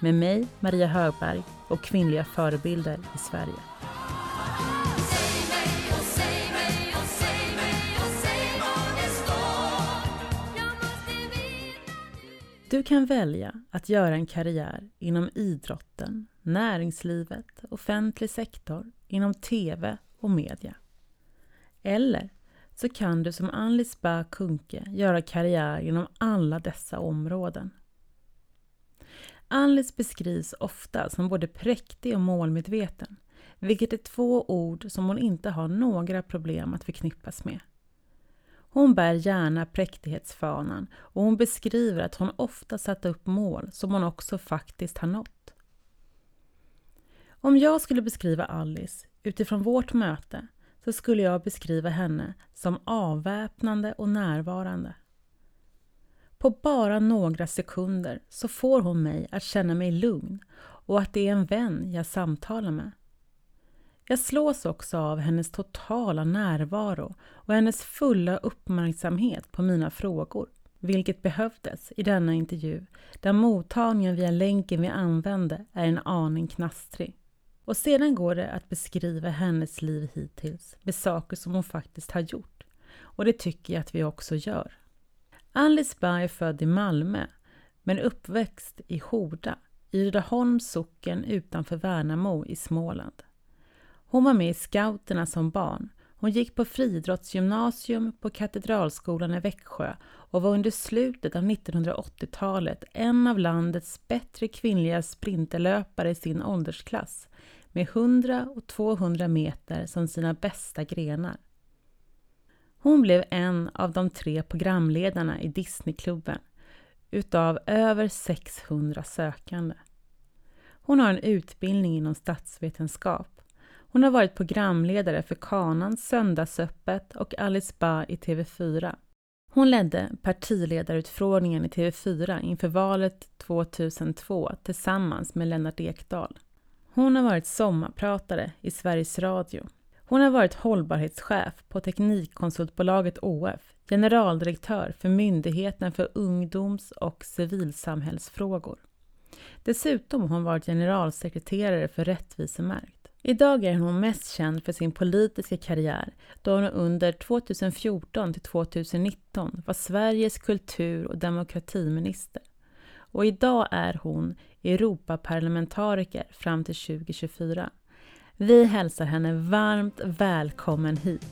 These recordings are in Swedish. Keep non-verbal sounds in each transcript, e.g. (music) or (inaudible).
med mig, Maria Högberg och kvinnliga förebilder i Sverige. Du kan välja att göra en karriär inom idrotten, näringslivet, offentlig sektor, inom TV och media. Eller så kan du som Alice Bah Kuhnke göra karriär inom alla dessa områden. Alice beskrivs ofta som både präktig och målmedveten, vilket är två ord som hon inte har några problem att förknippas med. Hon bär gärna präktighetsfanan och hon beskriver att hon ofta satt upp mål som hon också faktiskt har nått. Om jag skulle beskriva Alice utifrån vårt möte så skulle jag beskriva henne som avväpnande och närvarande. På bara några sekunder så får hon mig att känna mig lugn och att det är en vän jag samtalar med. Jag slås också av hennes totala närvaro och hennes fulla uppmärksamhet på mina frågor, vilket behövdes i denna intervju där mottagningen via länken vi använde är en aning knastrig. Och sedan går det att beskriva hennes liv hittills med saker som hon faktiskt har gjort. Och det tycker jag att vi också gör. Alice Berg är född i Malmö, men uppväxt i Horda, i Rydaholms socken utanför Värnamo i Småland. Hon var med i scouterna som barn. Hon gick på friidrottsgymnasium på Katedralskolan i Växjö och var under slutet av 1980-talet en av landets bättre kvinnliga sprinterlöpare i sin åldersklass med 100 och 200 meter som sina bästa grenar. Hon blev en av de tre programledarna i Disneyklubben utav över 600 sökande. Hon har en utbildning inom statsvetenskap. Hon har varit programledare för Kanans Söndagsöppet och Alice Bah i TV4. Hon ledde partiledarutfrågningen i TV4 inför valet 2002 tillsammans med Lennart Ekdal. Hon har varit sommarpratare i Sveriges Radio. Hon har varit hållbarhetschef på Teknikkonsultbolaget OF, generaldirektör för Myndigheten för ungdoms och civilsamhällsfrågor. Dessutom har hon varit generalsekreterare för Rättvisemärkt. Idag är hon mest känd för sin politiska karriär då hon under 2014 till 2019 var Sveriges kultur och demokratiminister. Och idag är hon Europaparlamentariker fram till 2024. Vi hälsar henne varmt välkommen hit.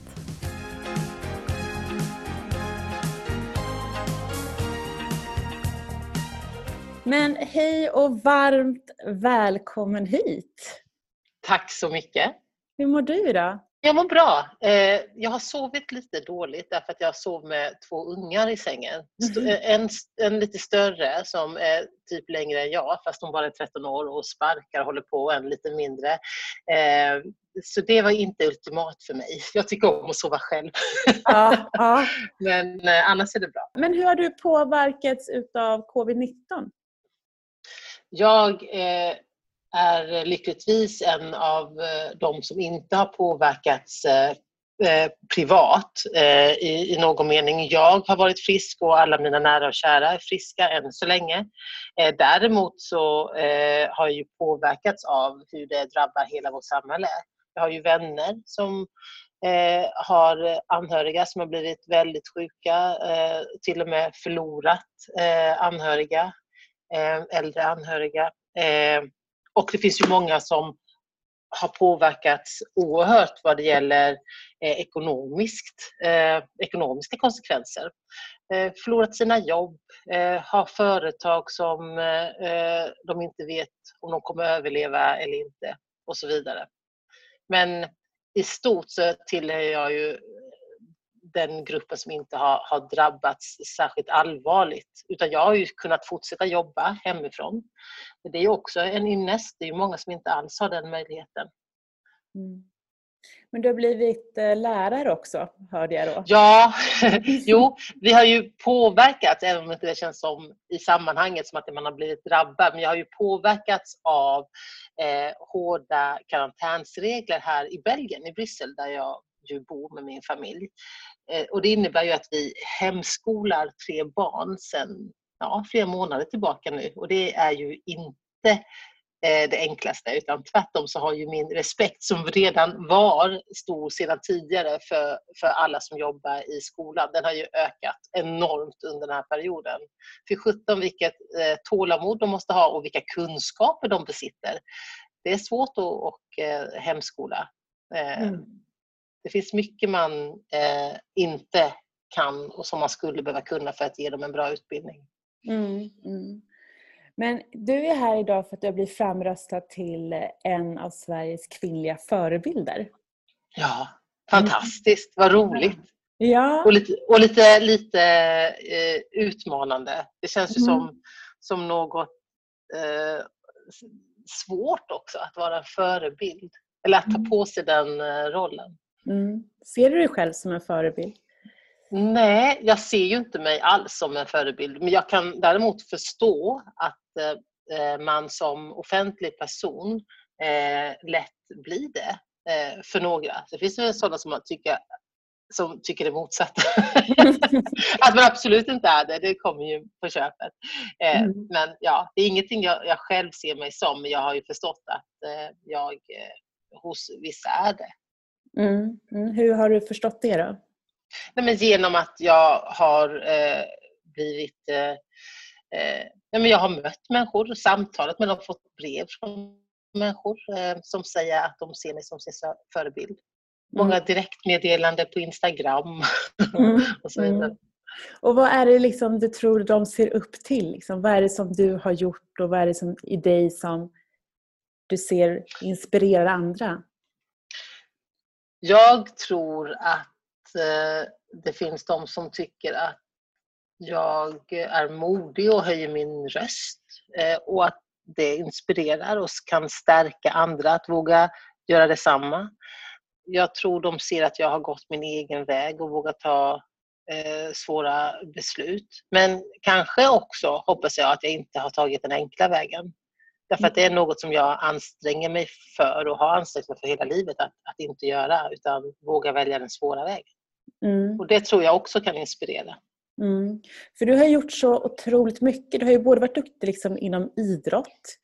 Men hej och varmt välkommen hit! Tack så mycket! Hur mår du idag? Jag mår bra. Eh, jag har sovit lite dåligt därför att jag sov med två ungar i sängen. Mm. En, en lite större som är typ längre än jag fast hon bara är 13 år och sparkar och håller på och en lite mindre. Eh, så det var inte ultimat för mig. (laughs) Jag tycker om att sova själv. Ja, ja. (laughs) Men annars är det bra. Men hur har du påverkats utav covid-19? Jag är lyckligtvis en av eh, de som inte har påverkats eh, eh, privat eh, i, i någon mening. Jag har varit frisk och alla mina nära och kära är friska än så länge. Eh, däremot så har jag ju påverkats av hur det drabbar hela vårt samhälle. Jag har ju vänner som har anhöriga som har blivit väldigt sjuka, till och med förlorat anhöriga, äldre anhöriga. Och det finns ju många som har påverkats oerhört vad det gäller eh, ekonomiskt, eh, ekonomiska konsekvenser. Eh, förlorat sina jobb, eh, har företag som eh, eh, de inte vet om de kommer överleva eller inte och så vidare. Men i stort så tillhör jag ju den gruppen som inte har, har drabbats särskilt allvarligt. Utan jag har ju kunnat fortsätta jobba hemifrån. Men det är ju också en ynnest. Det är ju många som inte alls har den möjligheten. Mm. Men du har blivit eh, lärare också, hörde jag då? Ja, (laughs) jo, vi har ju påverkats, även om det inte känns som i sammanhanget som att man har blivit drabbad, men jag har ju påverkats av eh, hårda karantänsregler här i Belgien, i Bryssel, där jag ju bor med min familj. Eh, och det innebär ju att vi hemskolar tre barn sedan ja, flera månader tillbaka nu och det är ju inte eh, det enklaste utan tvärtom så har ju min respekt som redan var stor sedan tidigare för, för alla som jobbar i skolan, den har ju ökat enormt under den här perioden. För 17 vilket eh, tålamod de måste ha och vilka kunskaper de besitter. Det är svårt att och, eh, hemskola. Eh, mm. Det finns mycket man eh, inte kan och som man skulle behöva kunna för att ge dem en bra utbildning. Mm, mm. Men du är här idag för att du har blivit framröstad till en av Sveriges kvinnliga förebilder. Ja, fantastiskt. Vad roligt. Ja. Och lite, och lite, lite eh, utmanande. Det känns ju mm. som, som något eh, svårt också att vara en förebild. Eller att ta mm. på sig den eh, rollen. Mm. Ser du dig själv som en förebild? Nej, jag ser ju inte mig alls som en förebild. Men jag kan däremot förstå att eh, man som offentlig person eh, lätt blir det eh, för några. Det finns ju sådana som, tycker, som tycker det motsatta. (laughs) att man absolut inte är det, det kommer ju på köpet. Eh, mm. Men ja, det är ingenting jag, jag, själv ser mig som, men jag har ju förstått att eh, jag eh, hos vissa är det. Mm. Mm. Hur har du förstått det då? Nej, men genom att jag har eh, blivit eh, eh, nej, men jag har mött människor, samtalat med dem, fått brev från människor eh, som säger att de ser mig som sin förebild. Mm. Många direktmeddelande på Instagram (laughs) mm. och så vidare. Mm. Och vad är det liksom du tror de ser upp till? Liksom? Vad är det som du har gjort och vad är det som, i dig som du ser inspirerar andra? Jag tror att Eh, det finns de som tycker att jag är modig och höjer min röst eh, och att det inspirerar och kan stärka andra att våga göra detsamma. Jag tror de ser att jag har gått min egen väg och vågat ta eh, svåra beslut. Men kanske också hoppas jag att jag inte har tagit den enkla vägen. Därför att det är mm. något som jag anstränger mig för och har ansträngt mig för hela livet att, att inte göra utan våga välja den svåra vägen. Mm. Och det tror jag också kan inspirera. Mm. För du har gjort så otroligt mycket. Du har ju både varit duktig liksom inom idrott,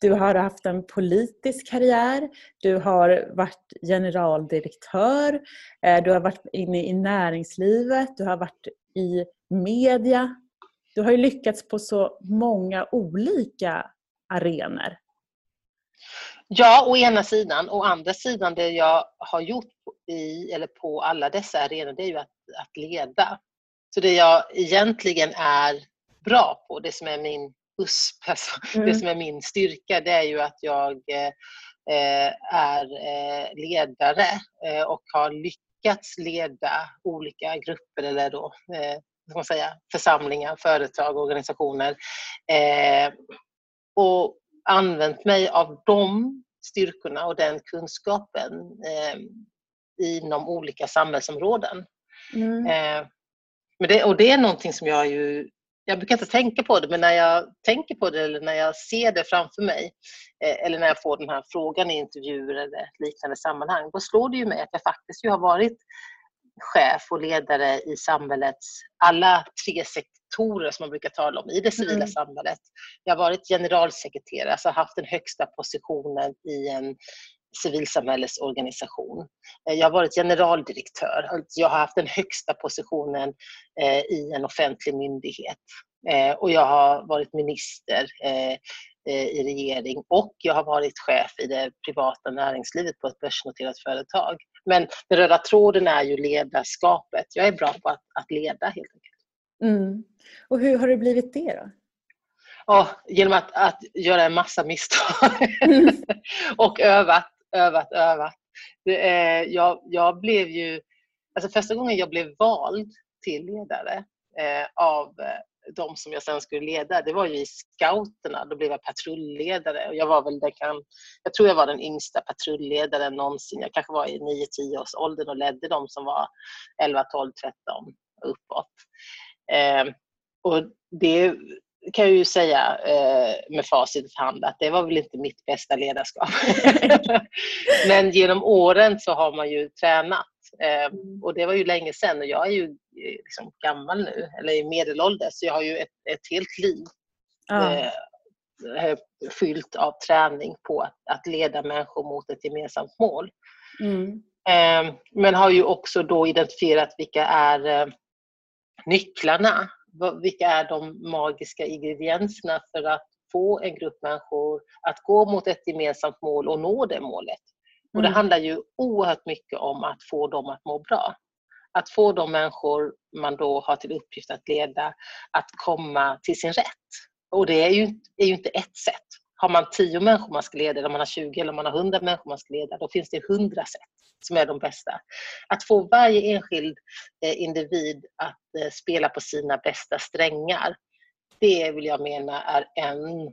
du har haft en politisk karriär, du har varit generaldirektör, eh, du har varit inne i näringslivet, du har varit i media. Du har ju lyckats på så många olika arenor. Ja, å ena sidan. Å andra sidan, det jag har gjort i, eller på alla dessa arenor, det är ju att, att leda. Så det jag egentligen är bra på, det som är min USP, alltså, mm. det som är min styrka, det är ju att jag eh, är eh, ledare eh, och har lyckats leda olika grupper eller då, eh, man säga, församlingar, företag, organisationer. Eh, och använt mig av de styrkorna och den kunskapen eh, inom olika samhällsområden. Mm. Eh, men det, och det är någonting som jag ju jag brukar inte tänka på det, men när jag tänker på det eller när jag ser det framför mig eh, eller när jag får den här frågan i intervjuer eller liknande sammanhang, då slår det ju mig att jag faktiskt ju har varit chef och ledare i samhällets alla tre sektorer som man brukar tala om i det civila mm. samhället. Jag har varit generalsekreterare, alltså haft den högsta positionen i en civilsamhällesorganisation. Eh, jag har varit generaldirektör, alltså jag har haft den högsta positionen eh, i en offentlig myndighet. Eh, och jag har varit minister i regering och jag har varit chef i det privata näringslivet på ett börsnoterat företag. Men den röda tråden är ju ledarskapet. Jag är bra på att, att leda helt enkelt. Mm. Och hur har det blivit det då? Ja, genom att, att göra en massa misstag (laughs) och övat, övat, övat. Det, eh, jag, jag blev ju alltså första gången jag blev vald till ledare eh, av eh, de som jag sen skulle leda, det var ju i scouterna. Då blev jag patrulledare och jag var väl den jag tror jag var den yngsta patrulledaren någonsin. Jag kanske var i 9-10 års åldern och ledde de som var 11, 12, 13 uppåt. Eh, och det kan jag ju säga eh, med facit i hand att det var väl inte mitt bästa ledarskap. (laughs) Men genom åren så har man ju tränat eh, och det var ju länge sedan och jag är ju eh, liksom gammal nu, eller i medelålder, så jag har ju ett, ett helt liv ja. fyllt av träning på att, att, leda människor mot ett gemensamt mål. Mm. men har ju också då identifierat vilka är nycklarna vilka är de magiska ingredienserna för att få en grupp människor att gå mot ett gemensamt mål och nå det målet. Och det mm. handlar ju oerhört mycket om att få dem att må bra. Att få de människor man då har till uppgift att leda att komma till sin rätt. Och det är ju, är ju inte ett sätt. Har man tio människor man ska leda, eller man har 20 eller man har 100 människor man ska leda, då finns det hundra sätt som är de bästa. Att få varje enskild eh, individ att eh, spela på sina bästa strängar, det vill jag mena är en,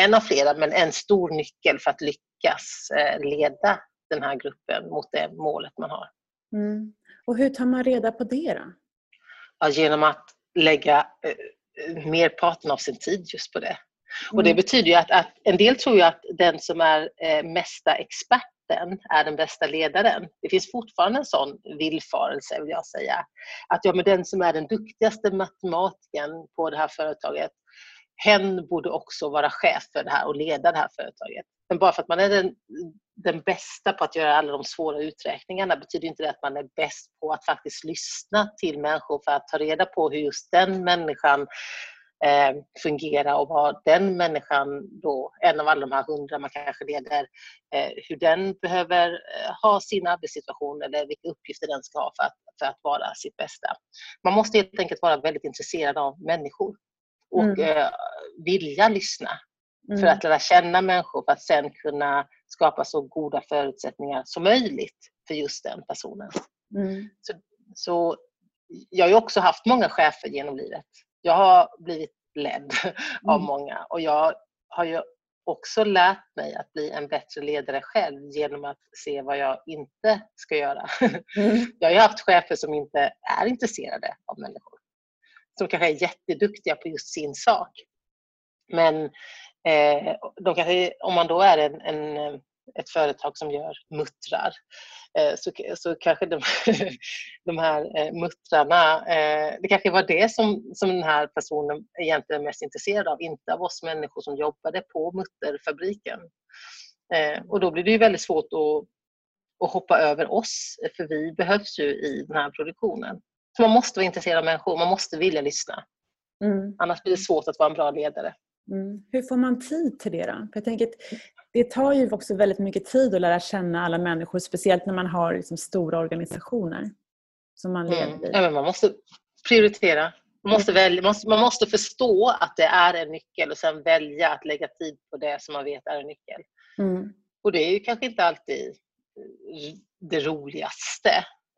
en av flera, men en stor nyckel för att lyckas eh, leda den här gruppen mot det målet man har. Mm. Och hur tar man reda på det då? Ja, genom att lägga merparten av sin tid just på det. Och det mm. betyder ju att, att, en del tror ju att den som är eh, mesta experten är den bästa ledaren. Det finns fortfarande en sån villfarelse vill jag säga. Att ja, men den som är den duktigaste matematikern på det här företaget, hen borde också vara chef för det här och leda det här företaget. Men bara för att man är den, den bästa på att göra alla de svåra uträkningarna betyder inte det att man är bäst på att faktiskt lyssna till människor för att ta reda på hur just den människan eh, fungera och vad den människan då, en av alla de här hundra man kanske leder, eh, hur den behöver eh, ha sin arbetssituation eller vilka uppgifter den ska ha för att, för att vara sitt bästa. Man måste helt enkelt vara väldigt intresserad av människor och mm. eh, vilja lyssna mm. för att lära känna människor för att sen kunna skapa så goda förutsättningar som möjligt för just den personen. Mm. Så, så jag har ju också haft många chefer genom livet jag har blivit ledd (laughs) av mm. många och jag har ju också lärt mig att bli en bättre ledare själv genom att se vad jag inte ska göra. (laughs) Mm. Jag har haft chefer som inte är intresserade av människor. Som kanske är jätteduktiga på just sin sak. Men eh, de kanske, om man då är en, en ett företag som gör muttrar så, så kanske de, (laughs) de här eh, muttrarna, eh, det kanske var det som, som den här personen egentligen är mest intresserad av, inte av oss människor som jobbade på mutterfabriken. Och då blir det ju väldigt svårt att, att hoppa över oss, för vi behövs ju i den här produktionen. Så man måste vara intresserad av människor, man måste vilja lyssna. Mm. Annars blir det svårt att vara en bra ledare. Mm. Hur får man tid till det då? För jag tänker det tar ju också väldigt mycket tid att lära känna alla människor, speciellt när man har liksom stora organisationer som man mm. ja, men Man måste prioritera. Man måste, mm. välja, man måste förstå att det är en nyckel och sen välja att lägga tid på det som man vet är en nyckel. Mm. Och det är ju kanske inte alltid det roligaste.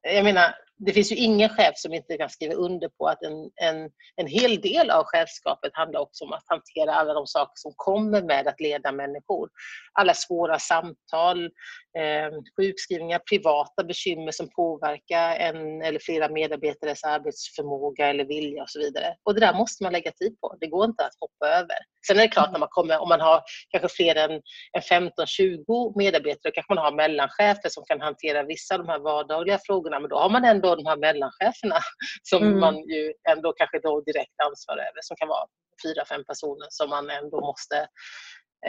Jag menar, det finns ju ingen chef som inte kan skriva under på att en, en, en hel del av chefskapet handlar också om att hantera alla de saker som kommer med att leda människor. Alla svåra samtal, eh, sjukskrivningar, privata bekymmer som påverkar en eller flera medarbetares arbetsförmåga eller vilja och så vidare. Och det där måste man lägga tid på. Det går inte att hoppa över. Sen är det klart när man kommer, om man har kanske fler än, än 15-20 medarbetare, kanske man har mellanchefer som kan hantera vissa av de här vardagliga frågorna, men då har man ändå då de här mellancheferna (laughs) som mm. man ju ändå kanske då direkt ansvar över som kan vara fyra, fem personer som man ändå måste,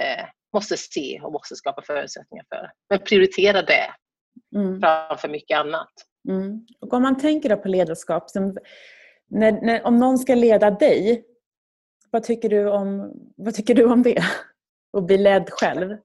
eh, måste se och måste skapa förutsättningar för. Men prioritera det mm. framför mycket annat. Mm. Och om man tänker på ledarskap, som, när, när, om någon ska leda dig, vad tycker du om, vad tycker du om det? (laughs) Att bli ledd själv?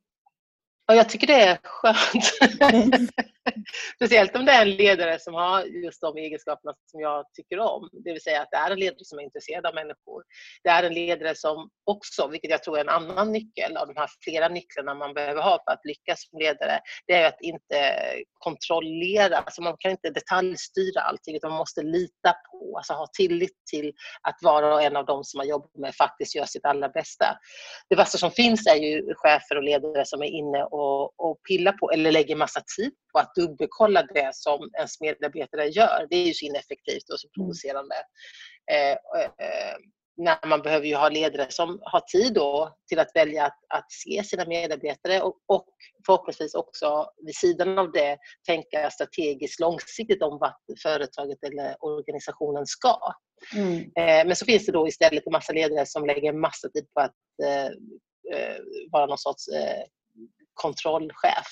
Ja, jag tycker det är skönt. (laughs) (laughs) Speciellt om det är en ledare som har just de egenskaperna som jag tycker om. Det vill säga att det är en ledare som är intresserad av människor. Det är en ledare som också, vilket jag tror är en annan nyckel av de här flera nycklarna man behöver ha för att lyckas som ledare, det är att inte kontrollera. Alltså man kan inte detaljstyra allting utan man måste lita på, alltså ha tillit till att var och en av de som man jobbar med faktiskt gör sitt allra bästa. Det värsta som finns är ju chefer och ledare som är inne och, och pillar på eller lägger massa tid på att dubbelkolla det som ens medarbetare gör. Det är ju så ineffektivt och så mm. provocerande. Eh, eh, när man behöver ju ha ledare som har tid då till att välja att, att se sina medarbetare och, och förhoppningsvis också vid sidan av det tänka strategiskt långsiktigt om vart företaget eller organisationen ska. Mm. Eh, men så finns det då istället en massa ledare som lägger massa tid på att eh, eh vara någon sorts eh, kontrollchef.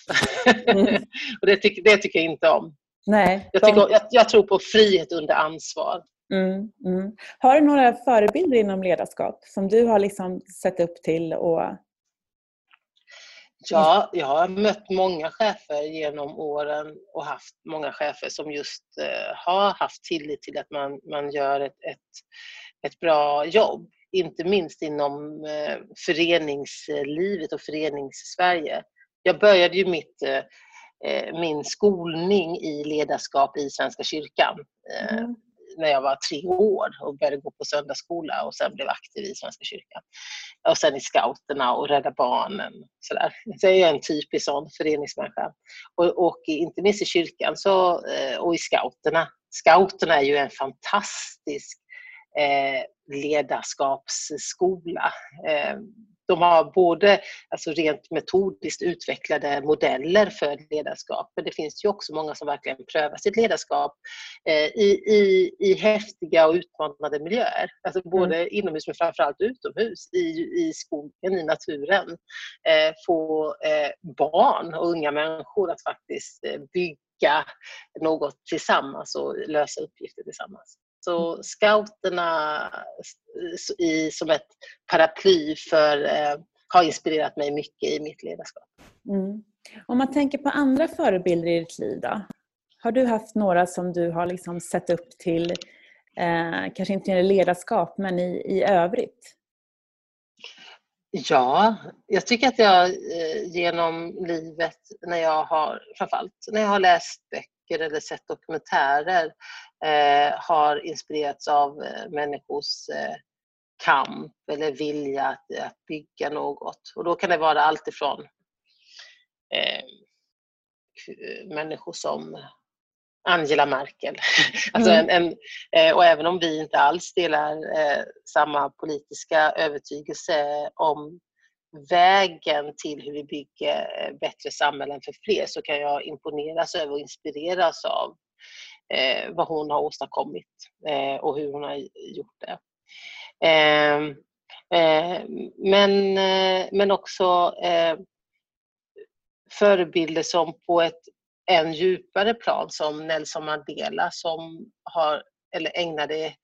Mm. (laughs) och det, tycker, det tycker jag inte om. Nej, jag, tycker, jag, jag tror på frihet under ansvar. Mm, mm. Har du några förebilder inom ledarskap som du har liksom sett upp till? Och... Ja, jag har mött många chefer genom åren och haft många chefer som just eh, har haft tillit till att man, man gör ett, ett, ett bra jobb. Inte minst inom eh, föreningslivet och förenings-Sverige. Jag började ju mitt eh, eh min skolning i ledarskap i Svenska kyrkan. Eh, mm när jag var tre år och började gå på söndagsskola och sen blev aktiv i Svenska kyrkan. Och sen i scouterna och Rädda Barnen. Sådär. Så jag är en typisk sån föreningsmänniska. Och, och inte minst i kyrkan så, och i scouterna. Scouterna är ju en fantastisk eh, ledarskapsskola. De har både alltså rent metodiskt utvecklade modeller för ledarskap, men det finns ju också många som verkligen prövar sitt ledarskap eh, i, i, i häftiga och utmanande miljöer. Alltså mm. både mm. inomhus men framförallt utomhus, i, i skogen, i naturen. Eh, få eh, barn och unga människor att faktiskt bygga något tillsammans och lösa uppgifter tillsammans. Så mm. scouterna i, som ett paraply för, eh, har inspirerat mig mycket i mitt ledarskap. Mm. Om man tänker på andra förebilder i ditt liv då? Har du haft några som du har liksom sett upp till, eh, kanske inte i ledarskap, men i, i övrigt? Ja, jag tycker att jag eh, genom livet, när jag har, framförallt när jag har läst böcker eller sett dokumentärer, har inspirerats av eh, människors eh, kamp eller vilja att, att, bygga något. Och då kan det vara allt ifrån eh, människor som Angela Merkel. (laughs) alltså en, en eh, och även om vi inte alls delar eh, samma politiska övertygelse om vägen till hur vi bygger bättre samhällen för fler så kan jag imponeras över och inspireras av eh, vad hon har åstadkommit eh, och hur hon har gjort det. Ehm, eh, men, eh, men också eh, förebilder som på ett än djupare plan som Nelson Mandela som har, eller ägnade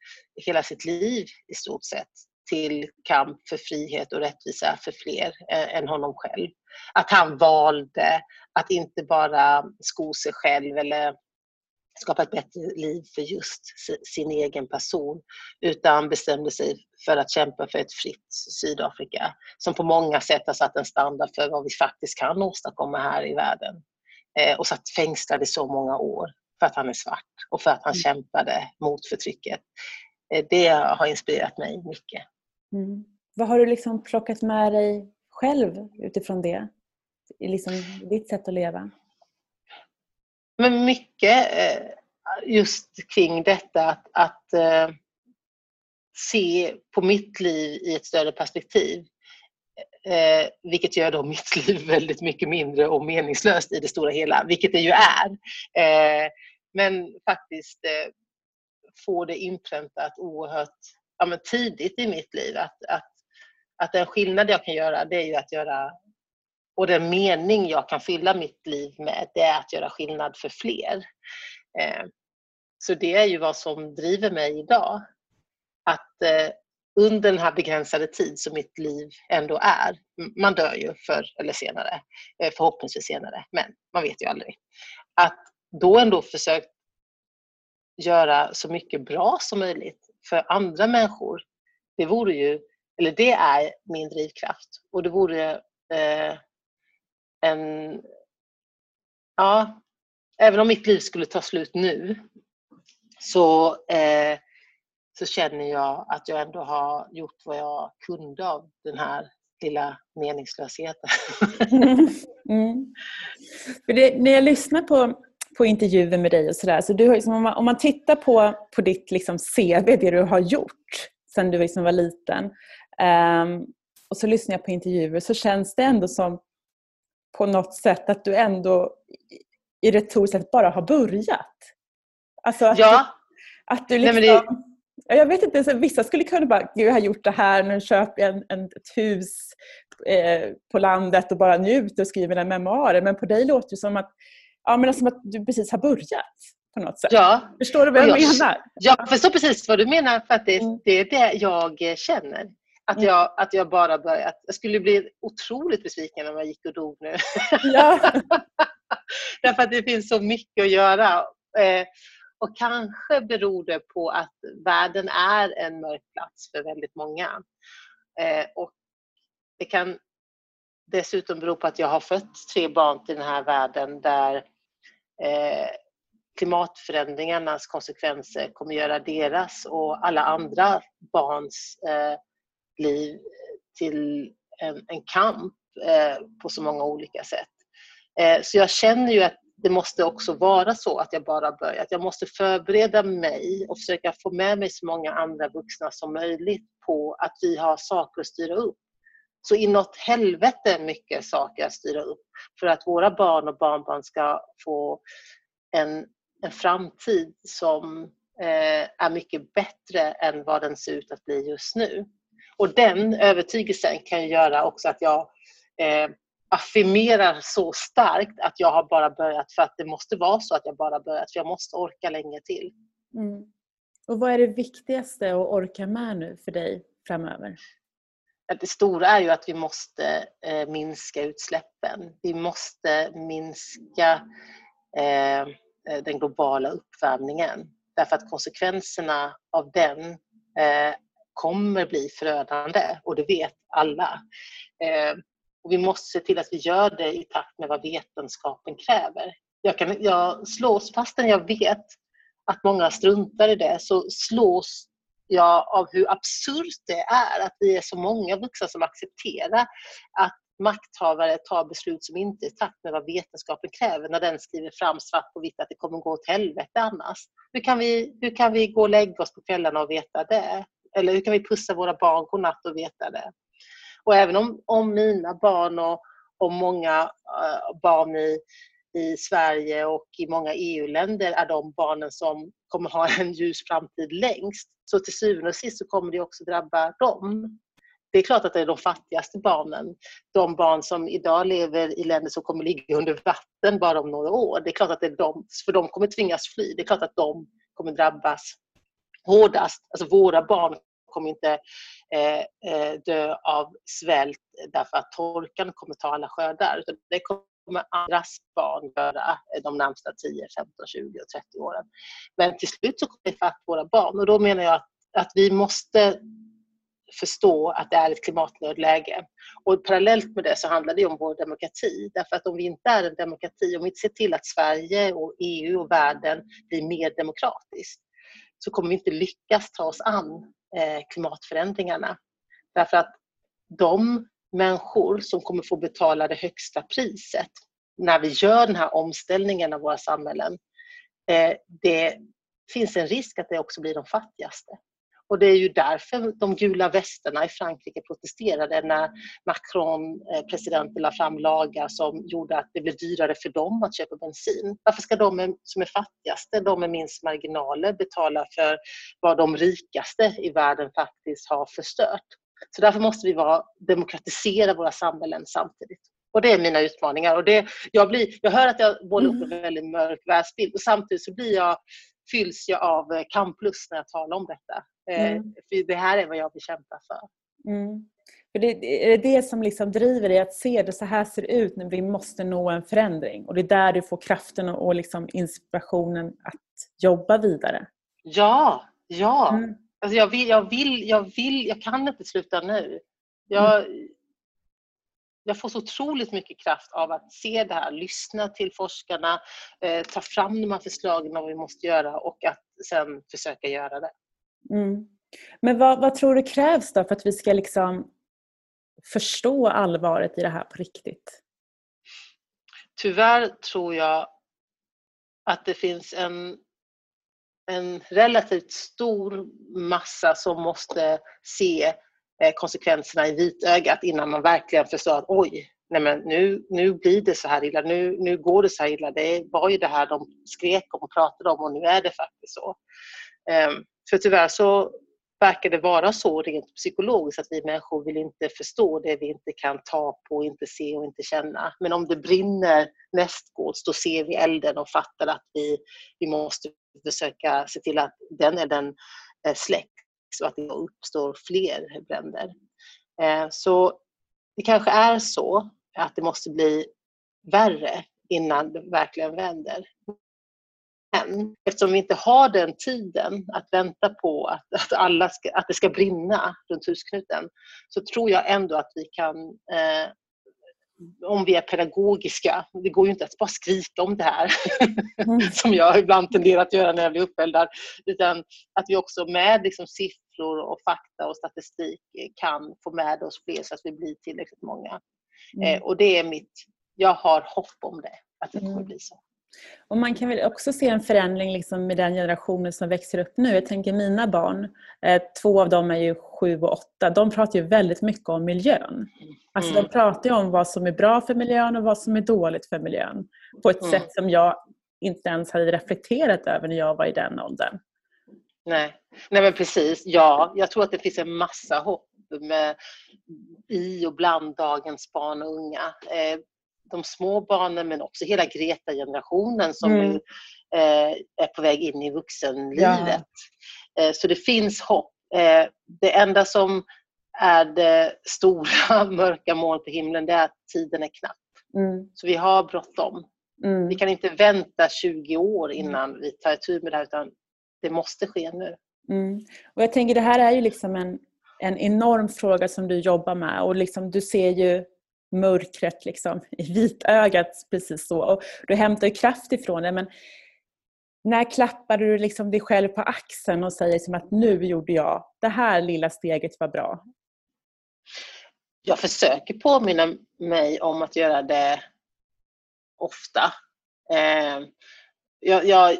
hela sitt liv i stort sett till kamp för frihet och rättvisa för fler eh, än honom själv. Att han valde att inte bara sko sig själv eller skapa ett bättre liv för just sin egen person utan bestämde sig för att kämpa för ett fritt Sydafrika som på många sätt har satt en standard för vad vi faktiskt kan åstadkomma här i världen eh, och satt fängslad i så många år för att han är svart och för att han mm. kämpade mot förtrycket. Eh, det har inspirerat mig mycket. Mm. Vad har du liksom plockat med dig själv utifrån det? I liksom ditt sätt att leva? Men mycket eh, just kring detta att, att eh, se på mitt liv i ett större perspektiv. Eh, vilket gör då mitt liv (laughs) väldigt mycket mindre och meningslöst i det stora hela, vilket det ju är. Eh, men faktiskt eh, få det inpräntat oerhört ja, men tidigt i mitt liv att, att, att den skillnad jag kan göra det är ju att göra och den mening jag kan fylla mitt liv med, det är att göra skillnad för fler. Eh, så det är ju vad som driver mig idag. Att eh, under den här begränsade tid som mitt liv ändå är, man dör ju förr eller senare, eh, förhoppningsvis senare, men man vet ju aldrig. att då ändå försökt göra så mycket bra som möjligt för andra människor, det vore ju, eller det är min drivkraft. Och det vore eh, en, ja, även om mitt liv skulle ta slut nu så, eh, så känner jag att jag ändå har gjort vad jag kunde av den här lilla meningslösheten. Mm. (laughs) Mm. För det, när jag lyssnar på, på intervjuer med dig och sådär, så du har liksom, om, man, om man tittar på, på ditt liksom CV, det du har gjort sedan du liksom var liten, um, och så lyssnar jag på intervjuer så känns det ändå som på något sätt att du ändå i retoriskt sett bara har börjat. Alltså att ja. Du, att du liksom, Nej, det... Jag vet inte, vissa skulle kunna bara, jag har gjort det här, nu köper jag en, en, ett hus eh, på landet och bara njuter och skriver en memoarer. Men på dig låter det som att, ja, men som att du precis har börjat. På något sätt. Ja. Förstår du vad jag, jag menar? Jag förstår precis vad du menar för att det, mm. det är det jag känner. Att jag, att jag bara börjat. Jag skulle bli otroligt besviken om jag gick och dog nu. Ja. (laughs) Därför att det finns så mycket att göra. Eh, och kanske beror det på att världen är en mörk plats för väldigt många. Eh, och det kan dessutom bero på att jag har fött tre barn till den här världen där eh, klimatförändringarnas konsekvenser kommer göra deras och alla andra barns liv eh, till en, en kamp eh, på så många olika sätt. Eh, så jag känner ju att det måste också vara så att jag bara börjar. Att jag måste förbereda mig och försöka få med mig så många andra vuxna som möjligt på att vi har saker att styra upp. Så inåt helvete mycket saker att styra upp för att våra barn och barnbarn ska få en, en framtid som eh, är mycket bättre än vad den ser ut att bli just nu. Och den övertygelsen kan göra också att jag eh, affirmerar så starkt att jag har bara börjat för att det måste vara så att jag bara börjat för jag måste orka länge till. Mm. Och vad är det viktigaste att orka med nu för dig framöver? Det stora är ju att vi måste eh, minska utsläppen. Vi måste minska eh, eh, den globala uppvärmningen därför att konsekvenserna av den eh, kommer bli förödande och det vet alla. Eh, och vi måste se till att vi gör det i takt med vad vetenskapen kräver. Jag, kan, jag slås, fastän jag vet att många struntar i det, så slås jag av hur absurt det är att vi är så många vuxna som accepterar att makthavare tar beslut som inte är i takt med vad vetenskapen kräver när den skriver fram svart på vitt att det kommer gå åt helvete annars. Hur kan vi, hur kan vi gå och lägga oss på kvällarna och veta det? Eller hur kan vi pussa våra barn godnatt och veta det? Och även om, om mina barn och, och många uh, barn i, i Sverige och i många EU-länder är de barnen som kommer ha en ljus framtid längst. Så till syvende och sist så kommer det också drabba dem. Det är klart att det är de fattigaste barnen, de barn som idag lever i länder som kommer ligga under vatten bara om några år. Det är klart att det är de, för de kommer tvingas fly. Det är klart att de kommer drabbas hårdast. Alltså våra barn kommer inte eh, eh, dö av svält därför att torkan kommer ta alla skördar. Utan det kommer andras barn göra eh, de närmsta 10, 15, 20 och 30 åren. Men till slut så kommer det fatta våra barn och då menar jag att, att vi måste förstå att det är ett klimatnödläge. Och parallellt med det så handlar det om vår demokrati. Därför att om vi inte är en demokrati, om vi inte ser till att Sverige och EU och världen blir mer demokratiskt, så kommer vi inte lyckas ta oss an eh, klimatförändringarna. Därför att de människor som kommer få betala det högsta priset när vi gör den här omställningen av våra samhällen, eh, det finns en risk att det också blir de fattigaste. Och det är ju därför de gula västarna i Frankrike protesterade när Macron, eh, presidenten, la fram lagar som gjorde att det blev dyrare för dem att köpa bensin. Varför ska de som är fattigaste, de med minst marginaler, betala för vad de rikaste i världen faktiskt har förstört? Så därför måste vi vara, demokratisera våra samhällen samtidigt. Och det är mina utmaningar. Och det, jag, blir, jag hör att jag målar upp en mm. väldigt mörk världsbild och samtidigt så blir jag, fylls jag av eh, kamplust när jag talar om detta. Eh, mm. För det här är vad jag vill kämpa för. Mm. För det, är det det som liksom driver dig att se det så här ser det ut när vi måste nå en förändring? Och det är där du får kraften och, och liksom inspirationen att jobba vidare? Ja, ja. Mm. Alltså jag, vill, jag, vill, jag vill, jag kan inte sluta nu. Jag, mm. jag får så otroligt mycket kraft av att se det här, lyssna till forskarna, eh, ta fram de här förslagen vad vi måste göra och att sen försöka göra det. Mm. Men vad, vad, tror du krävs då för att vi ska liksom förstå allvaret i det här på riktigt? Tyvärr tror jag att det finns en, en relativt stor massa som måste se eh, konsekvenserna i vitögat innan man verkligen förstår att oj, nej men nu, nu blir det så här illa, nu, nu går det så här illa. Det var ju det här de skrek om och pratade om och nu är det faktiskt så. Um, för tyvärr så verkar det vara så rent psykologiskt att vi människor vill inte förstå det vi inte kan ta på, inte se och inte känna. Men om det brinner nästgårds då ser vi elden och fattar att vi, vi måste försöka se till att den elden eh, släcks och att det uppstår fler bränder. Eh, så det kanske är så att det måste bli värre innan det verkligen vänder än. Eftersom vi inte har den tiden att vänta på att, att, alla ska, att det ska brinna runt husknuten så tror jag ändå att vi kan eh, om vi är pedagogiska, det går ju inte att bara skrika om det här mm. (laughs) som jag ibland tenderar att göra när jag blir uppeldad, utan att vi också med liksom siffror och fakta och statistik kan få med oss fler så att vi blir tillräckligt många. Mm. Eh, och det är mitt, jag har hopp om det, att det kommer mm. bli så. Och man kan väl också se en förändring liksom med den generationen som växer upp nu. Jag tänker mina barn, eh, två av dem är ju sju och åtta, de pratar ju väldigt mycket om miljön. Alltså mm. de pratar ju om vad som är bra för miljön och vad som är dåligt för miljön. På ett mm. sätt som jag inte ens hade reflekterat över när jag var i den åldern. Nej. Nej men precis, ja. Jag tror att det finns en massa hopp med, i och bland dagens barn och unga. Eh, de små barnen men också hela Greta-generationen som mm. nu eh, är på väg in i vuxenlivet. Ja. Eh, så det finns hopp. Eh, det enda som är det stora (laughs) mörka molnet på himlen det är att tiden är knapp. Mm. Så vi har bråttom. Mm. Vi kan inte vänta 20 år mm. innan vi tar itu med det här utan det måste ske nu. Mm. Och jag tänker det här är ju liksom en, en enorm fråga som du jobbar med och liksom, du ser ju mörkret liksom, i vitögat precis så. Och du hämtar kraft ifrån det men när klappar du liksom dig själv på axeln och säger som att nu gjorde jag, det här lilla steget var bra? Jag försöker påminna mig om att göra det ofta. Eh, jag, jag,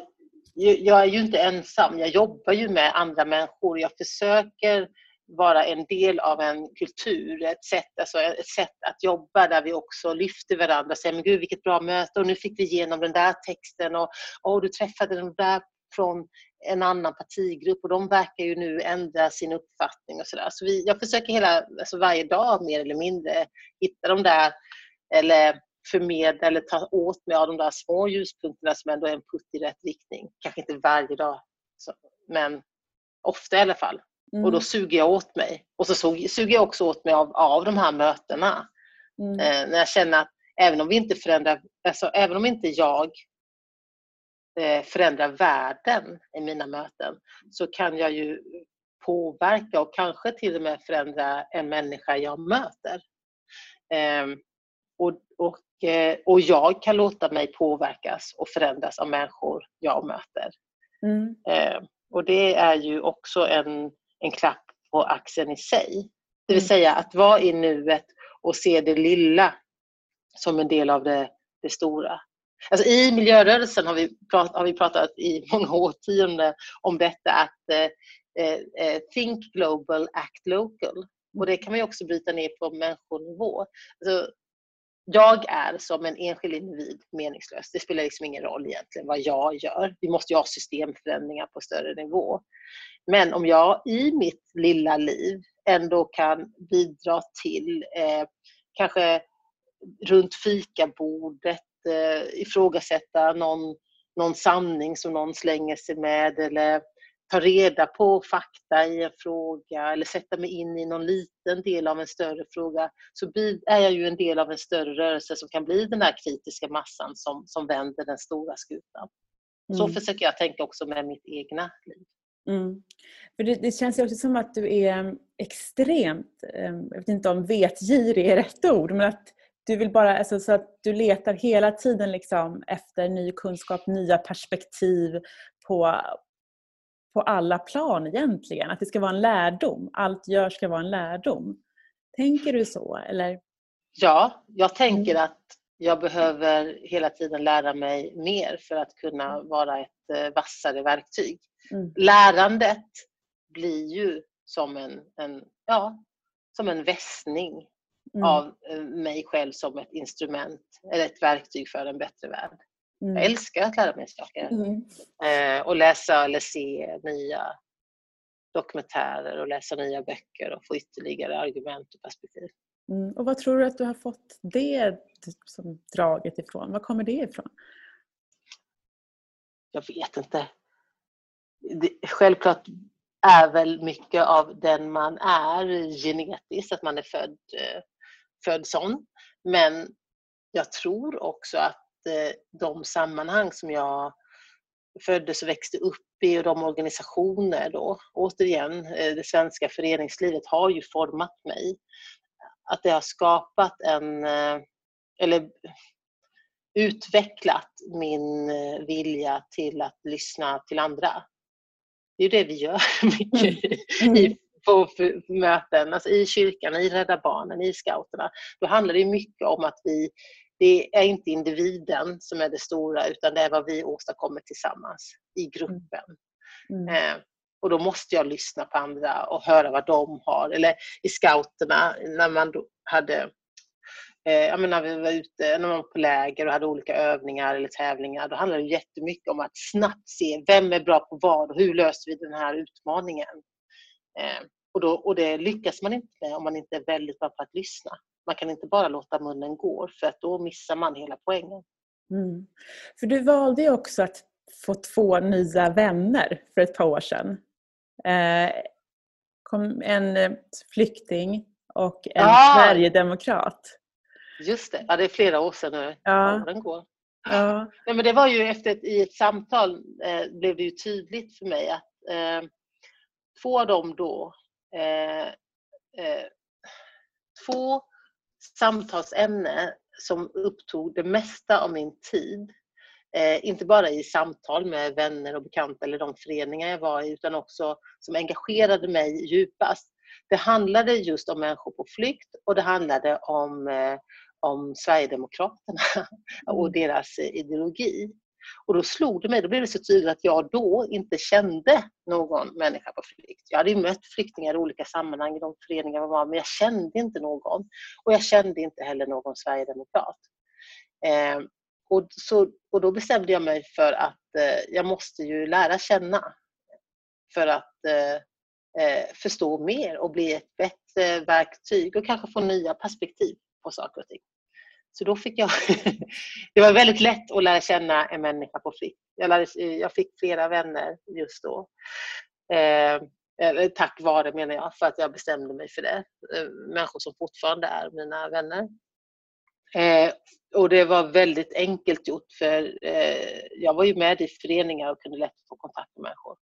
jag är ju inte ensam, jag jobbar ju med andra människor. Jag försöker vara en del av en kultur, ett sätt, alltså ett sätt att jobba där vi också lyfter varandra och säger men gud vilket bra möte och nu fick vi igenom den där texten och, och du träffade den där från en annan partigrupp och de verkar ju nu ändra sin uppfattning och sådär. Så vi, jag försöker hela, alltså varje dag mer eller mindre hitta de där eller förmedla eller ta åt mig av de där små ljuspunkterna som ändå är en putt i rätt riktning. Kanske inte varje dag, så, men ofta i alla fall. Mm. Och då mm. suger jag åt mig. Och så suger jag också åt mig av, av de här mötena. Mm. Eh, när jag känner att även om vi inte förändrar, alltså även om inte jag eh, förändrar världen i mina möten så kan jag ju påverka och kanske till och med förändra en människa jag möter. Eh, och, och, eh, och jag kan låta mig påverkas och förändras av människor jag möter. Mm. Ehm, och det är ju också en en klapp på axeln i sig. Det vill mm. säga att vara i nuet och se det lilla som en del av det, det stora. Alltså I miljörörelsen har vi, prat, har vi pratat i många årtionden om detta att eh, eh, eh, think global, act local. Och det kan man också bryta ner på människonivå. Alltså, jag är som en enskild individ meningslös. Det spelar liksom ingen roll egentligen vad jag gör. Vi måste ju ha systemförändringar på större nivå. Men om jag i mitt lilla liv ändå kan bidra till eh, kanske runt fikabordet eh, ifrågasätta någon, någon sanning som någon slänger sig med eller ta reda på fakta i en fråga eller sätta mig in i någon liten del av en större fråga så är jag ju en del av en större rörelse som kan bli den där kritiska massan som, som vänder den stora skutan. Så mm. försöker jag tänka också med mitt egna liv. Mm. För det, det, känns ju också som att du är extremt, eh, jag vet inte om vetgirig är rätt ord, men att du vill bara, alltså, så att du letar hela tiden liksom efter ny kunskap, nya perspektiv på, på alla plan egentligen. Att det ska vara en lärdom. Allt gör ska vara en lärdom. Tänker du så? Eller? Ja, jag tänker mm. att jag behöver hela tiden lära mig mer för att kunna vara ett eh, vassare verktyg. Mm. Lärandet blir ju som en, en, ja, som en vässning mm. av eh, mig själv som ett instrument eller ett verktyg för en bättre värld. Mm. Jag älskar att lära mig saker. Mm. Eh, och läsa eller se nya dokumentärer och läsa nya böcker och få ytterligare argument och perspektiv. Mm. Och vad tror du att du har fått det som draget ifrån? Var kommer det ifrån? Jag vet inte. Självklart är väl mycket av den man är genetiskt, att man är född, eh, född sån. Men jag tror också att eh, de sammanhang som jag föddes och växte upp i och de organisationer då, återigen, eh, det svenska föreningslivet har ju format mig. Att det har skapat en, eller utvecklat min vilja till att lyssna till andra. Det är det vi gör (laughs) mycket mm. i, mm. på möten, alltså i kyrkan, i Rädda Barnen, i scouterna. Då handlar det mycket om att vi, det är inte individen som är det stora utan det är vad vi åstadkommer tillsammans i gruppen. Mm. Eh, och då måste jag lyssna på andra och höra vad de har. Eller i scouterna när man hade jag menar, vi var ute, när man var på läger och hade olika övningar eller tävlingar, då handlade det jättemycket om att snabbt se vem är bra på vad och hur löser vi den här utmaningen. Eh, och, då, och det lyckas man inte med om man inte är väldigt bra på att lyssna. Man kan inte bara låta munnen gå för att då missar man hela poängen. Mm. För du valde ju också att få två nya vänner för ett par år sedan. Eh, kom en flykting och en ja. Sverigedemokrat. Just det, ja, det är flera år sedan nu. Ja. Åren går. Ja. (laughs) Nej, men det var ju efter ett, i ett samtal eh, blev det ju tydligt för mig att eh, två av dem då, eh, eh, två samtalsämnen som upptog det mesta av min tid, eh, inte bara i samtal med vänner och bekanta eller de föreningar jag var i, utan också som engagerade mig djupast. Det handlade just om människor på flykt och det handlade om eh, om Sverigedemokraterna (laughs) och mm. deras eh, ideologi. Och då slog det mig, då blev det så tydligt att jag då inte kände någon människa på flykt. Jag hade ju mött flyktingar i olika sammanhang i de föreningar jag var men jag kände inte någon. Och jag kände inte heller någon Sverigedemokrat. Eh, och, så, och då bestämde jag mig för att eh, jag måste ju lära känna för att eh, eh förstå mer och bli ett bättre verktyg och kanske få nya perspektiv på saker och ting. Så då fick jag... (laughs) det var väldigt lätt att lära känna en människa på flykt. Jag, lärde, jag fick flera vänner just då. Eh, tack vare menar jag, för att jag bestämde mig för det. Eh, människor som fortfarande är mina vänner. Eh, och det var väldigt enkelt gjort för eh, jag var ju med i föreningar och kunde lätt få kontakt med människor.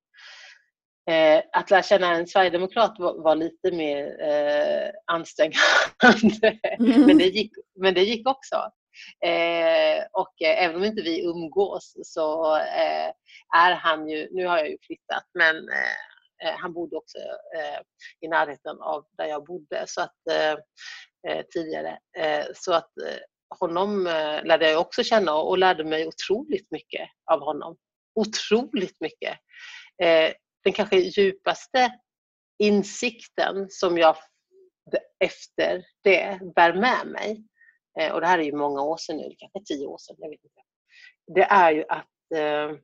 Eh, att lära känna en sverigedemokrat var, var lite mer eh, ansträngande. Mm. men, det gick, men det gick också. Eh, och eh, även om inte vi umgås så eh, är han ju, nu har jag ju flyttat, men eh, han bodde också i närheten av där jag bodde så att, tidigare. så att honom lärde jag också känna och lärde mig otroligt mycket av honom. Otroligt mycket den kanske djupaste insikten som jag efter det bär med mig, eh, och det här är ju många år sedan nu, kanske tio år sedan, jag vet inte. Det är ju att eh,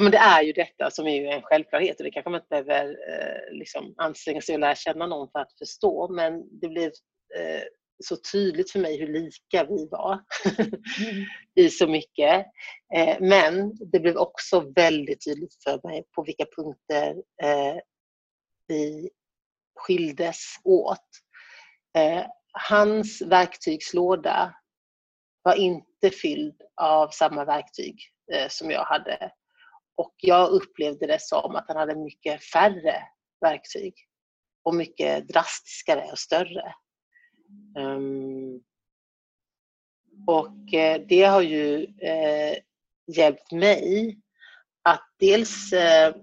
men det är ju detta som är ju en självklarhet och det kanske man inte behöver eh, liksom anstränga sig att lära känna någon för att förstå men det blir eh, så tydligt för mig hur lika vi var mm. (laughs) i så mycket. Eh, men det blev också väldigt tydligt för mig på vilka punkter eh, vi skildes åt. Eh, hans verktygslåda var inte fylld av samma verktyg som jag hade. Och jag upplevde det som att han hade mycket färre verktyg och mycket drastiskare och större. Um, och eh, det har ju eh, hjälpt mig att dels eh,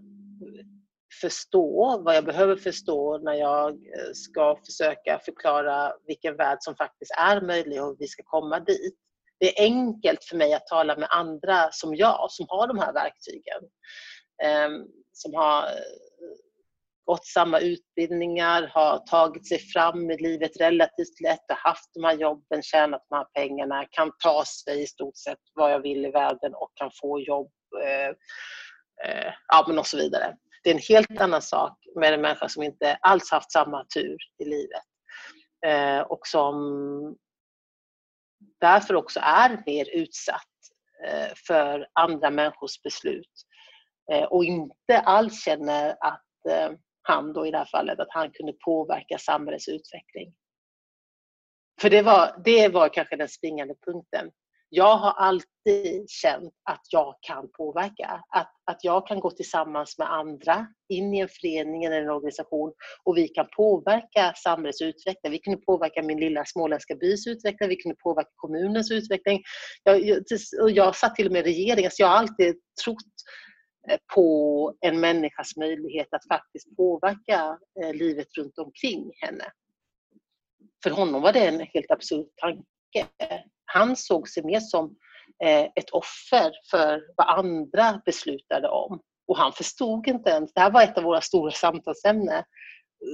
förstå vad jag behöver förstå när jag eh, ska försöka förklara vilken värld som faktiskt är möjlig och vi ska komma dit. Det är enkelt för mig att tala med andra som jag, som har de här verktygen. Um, som har eh, gått samma utbildningar, har tagit sig fram i livet relativt lätt, har haft de här jobben, tjänat de här pengarna, kan ta sig i stort sett vad jag vill i världen och kan få jobb eh, eh, ja, men och så vidare. Det är en helt annan sak med en människa som inte alls haft samma tur i livet eh, och som därför också är mer utsatt eh, för andra människors beslut eh, och inte alls känner att eh, han då i det här fallet, att han kunde påverka samhällets utveckling. För det var, det var kanske den springande punkten. Jag har alltid känt att jag kan påverka. Att, att jag kan gå tillsammans med andra in i en förening eller en organisation och vi kan påverka samhällets utveckling. Vi kunde påverka min lilla småländska bys utveckling, vi kunde påverka kommunens utveckling. Jag, jag, jag satt till och med i regeringen, så jag har alltid trott på en människas möjlighet att faktiskt påverka eh, livet runt omkring henne. För honom var det en helt absurd tanke. Han såg sig mer som eh, ett offer för vad andra beslutade om. Och han förstod inte ens, det här var ett av våra stora samtalsämnen,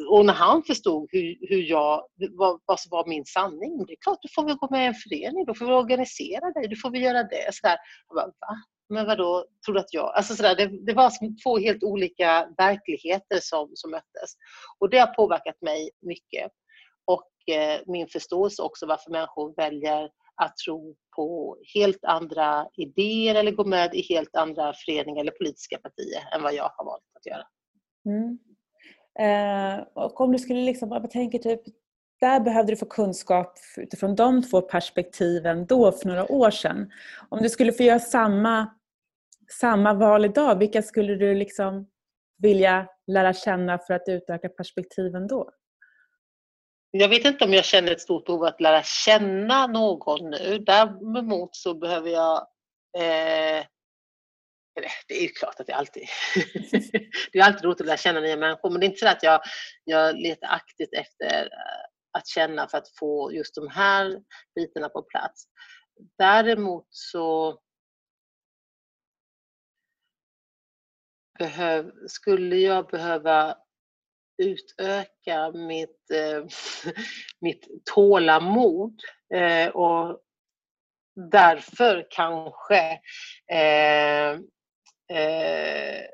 och när han förstod hur, hur jag, vad, vad som var min sanning, det är klart, du får väl gå med i en förening, då får vi organisera dig, du får vi göra det. Så där. Jag bara, va? Men vadå, tror du att jag... Alltså sådär, det, det var som två helt olika verkligheter som, som möttes. Och det har påverkat mig mycket. Och eh, min förståelse också varför människor väljer att tro på helt andra idéer eller gå med i helt andra föreningar eller politiska partier än vad jag har valt att göra. Mm. Eh, och om du skulle liksom, jag tänker typ, där behövde du få kunskap utifrån de två perspektiven då för några år sedan. Om du skulle få göra samma, samma val idag, vilka skulle du liksom vilja lära känna för att utöka perspektiven då? Jag vet inte om jag känner ett stort behov att lära känna någon nu. Däremot så behöver jag eh, det är ju klart att det alltid (laughs) det är alltid roligt att lära känna nya människor men det är inte så att jag, jag letar aktivt efter eh, att känna för att få just de här bitarna på plats. Däremot så behöv, skulle jag behöva utöka mitt, eh, (laughs) mitt tålamod eh, och därför kanske eh, eh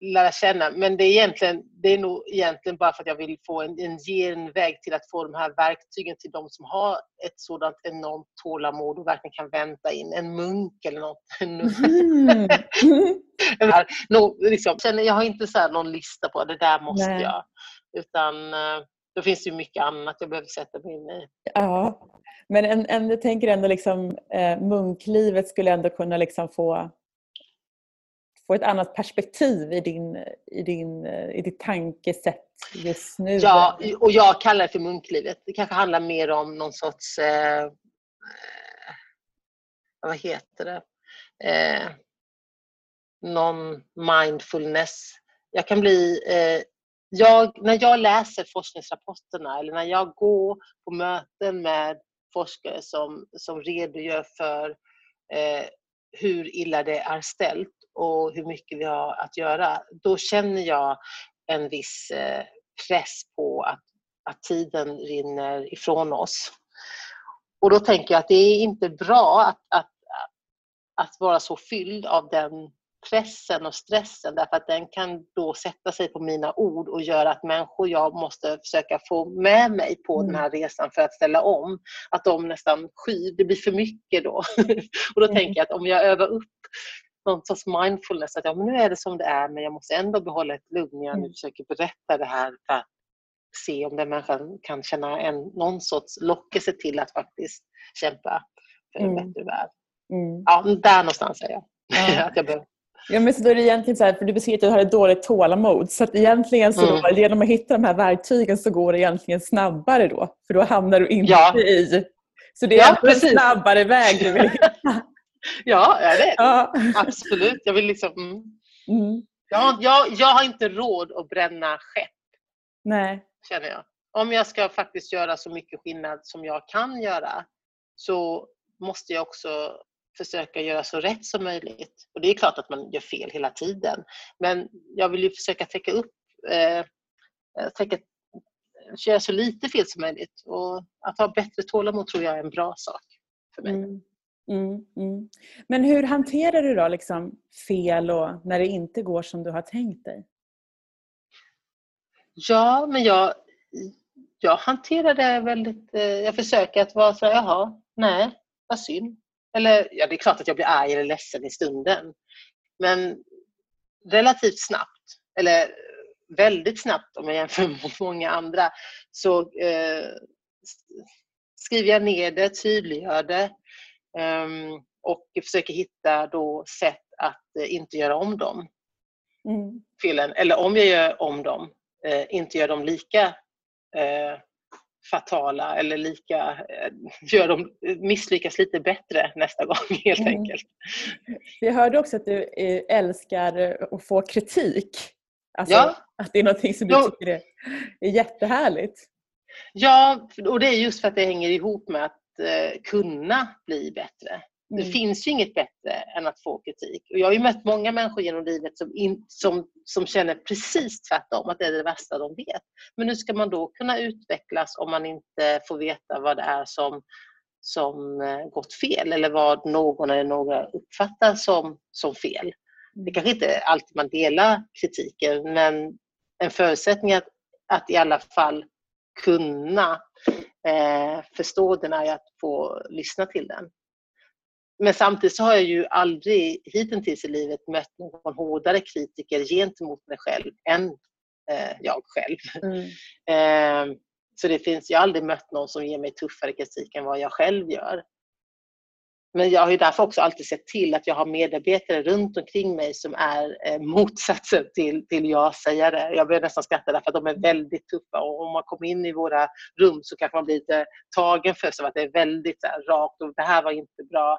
lära känna. Men det är, egentligen, det är nog egentligen bara för att jag vill få en, en genväg till att få de här verktygen till de som har ett sådant enormt tålamod och verkligen kan vänta in en munk eller något. (laughs) Mm. (laughs) no, liksom, jag har inte så någon lista på det där måste Nej. jag. Utan eh, då finns det ju mycket annat jag behöver sätta mig in i. Ja, men en, en, jag tänker ändå liksom, eh, munklivet skulle ändå kunna liksom få få ett annat perspektiv i, din, i, din, eh, i ditt tankesätt just nu? Ja, och jag kallar det för munklivet. Det kanske handlar mer om någon sorts... Eh, eh vad heter det? Eh, någon mindfulness. Jag kan bli... Eh, jag, när jag läser forskningsrapporterna eller när jag går på möten med forskare som, som redogör för eh, hur illa det är ställt och hur mycket vi har att göra, då känner jag en viss eh, press på att, att tiden rinner ifrån oss. Och då tänker jag att det är inte bra att, att, att vara så fylld av den pressen och stressen därför att den kan då sätta sig på mina ord och göra att människor jag måste försöka få med mig på mm. den här resan för att ställa om, att de nästan skyr, det blir för mycket då. (laughs) och då mm. tänker jag att om jag övar upp någon sorts mindfulness, att ja, men nu är det som det är men jag måste ändå behålla ett lugn när jag nu mm. försöker berätta det här för att se om den människan kan känna en, någon sorts lockelse till att faktiskt kämpa för en mm. bättre värld. Mm. Ja, där någonstans är jag. Ja. (laughs) att jag behöver Ja, men så då är det egentligen så här, för du beskriver att du har ett dåligt tålamod. Så att egentligen så mm. då, genom att hitta de här verktygen så går det egentligen snabbare då. För då hamnar du inte ja. i... Så det är ja, en snabbare väg du vill (laughs) hitta. Ja, ja, det är det. Ja. Absolut. Jag vill liksom... Mm. Mm. Jag, jag, jag har inte råd att bränna skepp. Nej. Känner jag. Om jag ska faktiskt göra så mycket skillnad som jag kan göra så måste jag också försöka göra så rätt som möjligt. Och det är klart att man gör fel hela tiden. Men jag vill ju försöka täcka upp, eh, täcka, göra så lite fel som möjligt. Och att ha bättre tålamod tror jag är en bra sak för mig. Mm. Mm, mm. Men hur hanterar du då liksom fel och när det inte går som du har tänkt dig? Ja, men jag, jag hanterar det väldigt... Eh, jag försöker att vara så här, jaha, nej, vad synd. Eller ja, det är klart att jag blir arg eller ledsen i stunden. Men relativt snabbt, eller väldigt snabbt om jag jämför (laughs) med många andra, så eh, skriver jag ner det, tydliggör det och försöker hitta då sätt att eh, inte göra om dem. Mm. Felen. Eller om jag gör om dem, eh, inte gör dem lika eh, fatala eller lika, gör dem, misslyckas lite bättre nästa gång (laughs) helt mm. enkelt. Jag hörde också att du älskar att få kritik. Alltså, ja. Att det är något som du tycker är jättehärligt. Ja, och det är just för att det hänger ihop med att eh, kunna bli bättre. Det mm. finns ju inget bättre än att få kritik. Och jag har ju mött många människor genom livet som, in, som, som känner precis tvärtom, att det är det värsta de vet. Men hur ska man då kunna utvecklas om man inte får veta vad det är som, som eh, gått fel eller vad någon eller några uppfattar som, som fel? Det mm. kanske inte alltid man delar kritiken men en förutsättning att, att i alla fall kunna eh, förstå den är att få lyssna till den. Men samtidigt så har jag ju aldrig hittills i livet mött någon hårdare kritiker gentemot mig själv än eh, jag själv. Mm. (laughs) Eh, så det finns, jag har aldrig mött någon som ger mig tuffare kritik än vad jag själv gör. Men jag har ju därför också alltid sett till att jag har medarbetare runt omkring mig som är eh, motsatsen till, till ja-sägare. Jag börjar nästan skratta därför att de är väldigt tuffa och om man kommer in i våra rum så kanske man blir lite tagen för sig att det är väldigt här, rakt och det här var inte bra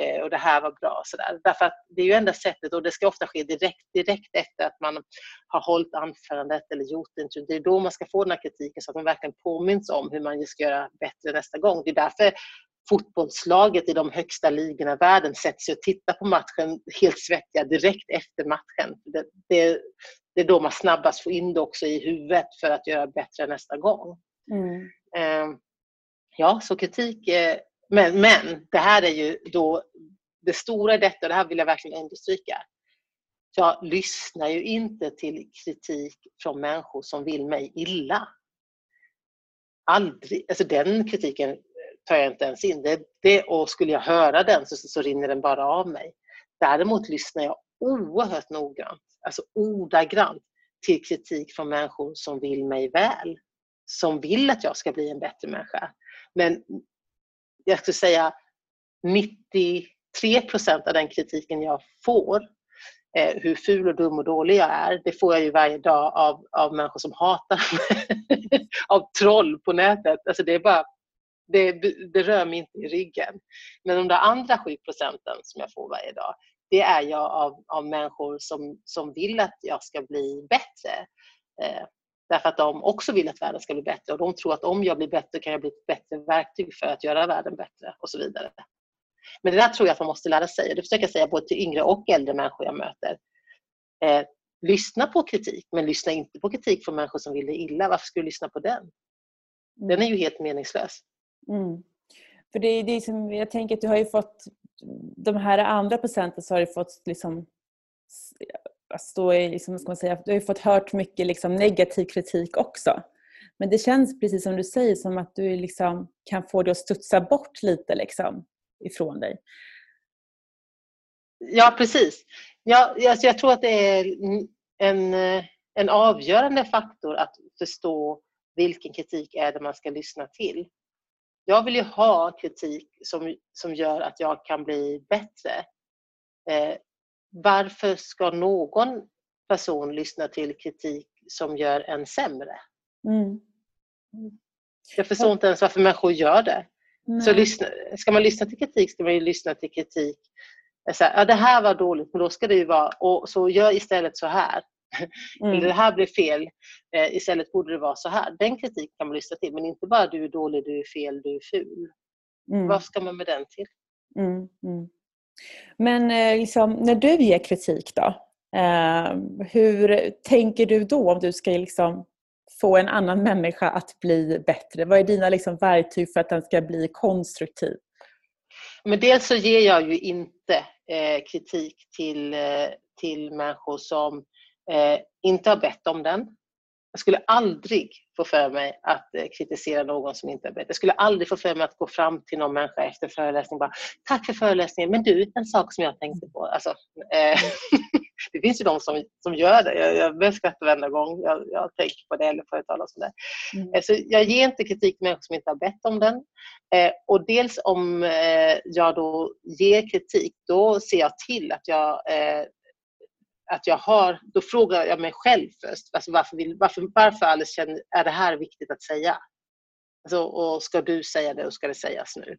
eh, och det här var bra. Så där. Därför att det är ju enda sättet och det ska ofta ske direkt, direkt efter att man har hållit anförandet eller gjort det. Det är då man ska få den här kritiken så att man verkligen påminns om hur man ska göra bättre nästa gång. Det är därför fotbollslaget i de högsta ligorna i världen sätter sig och tittar på matchen helt svettiga direkt efter matchen. Det, det, det, är då man snabbast får in det också i huvudet för att göra bättre nästa gång. Mm. Eh, ja, så kritik. Eh, men, men det här är ju då det stora i detta, och det här vill jag verkligen understryka. Jag lyssnar ju inte till kritik från människor som vill mig illa. Aldrig. Alltså den kritiken tar jag inte ens in. Det, det, och skulle jag höra den så, så rinner den bara av mig. Däremot lyssnar jag oerhört noggrant, alltså ordagrant, till kritik från människor som vill mig väl. Som vill att jag ska bli en bättre människa. Men jag skulle säga 93 procent av den kritiken jag får, eh, hur ful och dum och dålig jag är, det får jag ju varje dag av, av människor som hatar (laughs) mig. av troll på nätet. Alltså det är bara det, det rör mig inte i ryggen. Men de där andra 7 procenten som jag får varje dag, det är jag av, av människor som, som vill att jag ska bli bättre. Eh, därför att de också vill att världen ska bli bättre och de tror att om jag blir bättre kan jag bli ett bättre verktyg för att göra världen bättre och så vidare. Men det där tror jag att man måste lära sig. Det försöker jag säga både till yngre och äldre människor jag möter. Eh, lyssna på kritik, men lyssna inte på kritik från människor som vill dig illa. Varför ska du lyssna på den? Den är ju helt meningslös. Mm. För det, det som, jag tänker att du har ju fått de här andra procenten så har du fått liksom stå i, liksom, ska man säga, du har ju fått hört mycket liksom, negativ kritik också. Men det känns precis som du säger som att du liksom kan få det att studsa bort lite liksom, ifrån dig. Ja, precis. Ja, alltså jag tror att det är en, en avgörande faktor att förstå vilken kritik är det man ska lyssna till. Jag vill ju ha kritik som, som gör att jag kan bli bättre. Eh, varför ska någon person lyssna till kritik som gör en sämre? Mm. Jag förstår inte ens varför människor gör det. Så lyssna, ska man lyssna till kritik ska man ju lyssna till kritik. Så här, ja, det här var dåligt, men då ska det ju vara, och så gör istället så här. Mm. Eller det här blev fel, eh, istället borde det vara så här. Den kritiken kan man lyssna till, men inte bara du är dålig, du är fel, du är ful. Mm. Vad ska man med den till? Mm. mm. Men eh, liksom, när du ger kritik då, eh, hur tänker du då om du ska liksom få en annan människa att bli bättre? Vad är dina liksom verktyg för att den ska bli konstruktiv? Men dels så ger jag ju inte eh, kritik till, eh, till människor som eh, inte har bett om den. Jag skulle aldrig få för mig att eh, kritisera någon som inte har bett. Jag skulle aldrig få för mig att gå fram till någon människa efter föreläsningen och bara Tack för föreläsningen, men du, en sak som jag tänkte på. Alltså, eh, (laughs) det finns ju de som, som gör det. Jag, jag börjar skratta varenda gång jag, jag tänker på det eller får höra talas om det. Mm. Eh, så jag ger inte kritik till människor som inte har bett om den. Eh, och dels om eh, jag då ger kritik, då ser jag till att jag eh, att jag har, då frågar jag mig själv först, alltså varför, vill, varför, varför Alice känner, är det här viktigt att säga? Alltså, och ska du säga det och ska det sägas nu?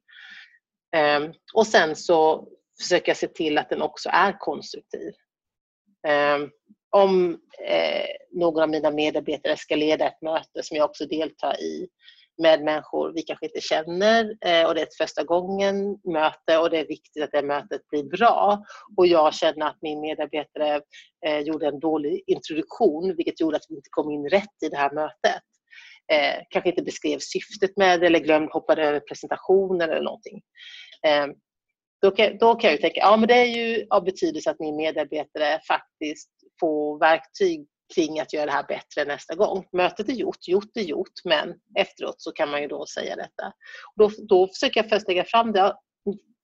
Um, och sen så försöker jag se till att den också är konstruktiv. Um, om eh, någon av mina medarbetare ska leda ett möte som jag också deltar i med människor vi kanske inte känner eh, och det är ett första gången möte och det är viktigt att det mötet blir bra. Och jag känner att min medarbetare eh, gjorde en dålig introduktion vilket gjorde att vi inte kom in rätt i det här mötet. Eh, kanske inte beskrev syftet med det eller glömde, hoppade över presentationen eller någonting. Då kan, då kan jag tänka, ja men det är ju av betydelse att min medarbetare faktiskt får verktyg kring att göra det här bättre nästa gång. Mötet är gjort, gjort är gjort, men efteråt så kan man ju då säga detta. Då, då försöker jag först lägga fram det,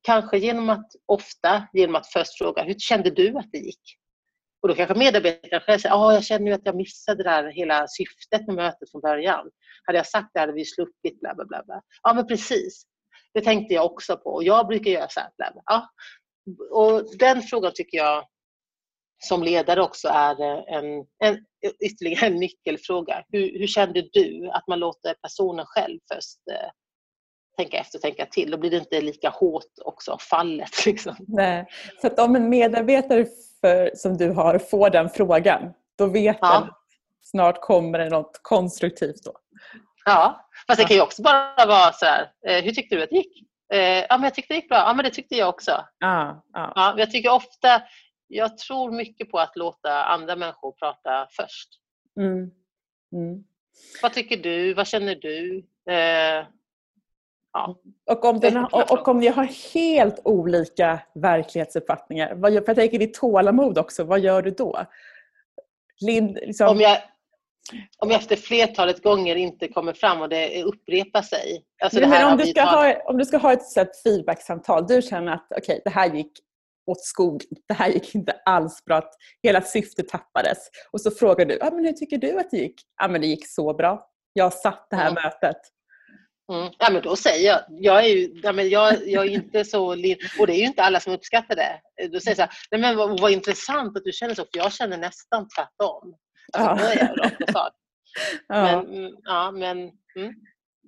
kanske genom att ofta genom att först fråga, hur kände du att det gick? Och då kanske medarbetaren själv säger, ah, jag känner ju att jag missade det här hela syftet med mötet från början. Hade jag sagt det hade vi sluppit bla bla bla. bla. Ja men precis. Det tänkte jag också på och jag brukar göra så här. Bla, bla. Ja. Och den frågan tycker jag som ledare också är en, en, ytterligare en nyckelfråga. Hur, hur kände du att man låter personen själv först eh, tänka efter och tänka till? Då blir det inte lika hårt också, fallet. (laughs) Liksom. Nej. Så att om en medarbetare för, som du har får den frågan, då vet ja. den snart kommer det något konstruktivt då? Ja, fast det kan ju också bara vara så här, eh, hur tyckte du att det gick? Eh, ja, men jag tyckte det gick bra. Ja, men det tyckte jag också. Ja, ja. ja jag tycker ofta jag tror mycket på att låta andra människor prata först. Mm. Mm. Vad tycker du? Vad känner du? Eh, ja. och, om den, och, och, om ni har helt olika verklighetsuppfattningar, vad, för jag tänker ditt tålamod också, vad gör du då? Lind, liksom... om, jag, om jag efter flertalet gånger inte kommer fram och det upprepar sig. Alltså Nej, om, du ska ha, om du ska ha ett feedbacksamtal, du känner att okay, det här gick åt skogen. Det här gick inte alls bra. Hela syftet tappades. Och så frågar du, ah, men hur tycker du att det gick? Ja, men det gick så bra. Jag satt det här mm. mötet. Mm. Ja, men då säger jag, jag är ju, ja, men jag, jag är inte så, och det är ju inte alla som uppskattar det. Då säger jag så här, nej men vad, vad intressant att du känner så, för jag känner nästan tvärtom. Alltså, ja. då är jag rakt på sak. (laughs) Ja. Men, mm, ja, men mm.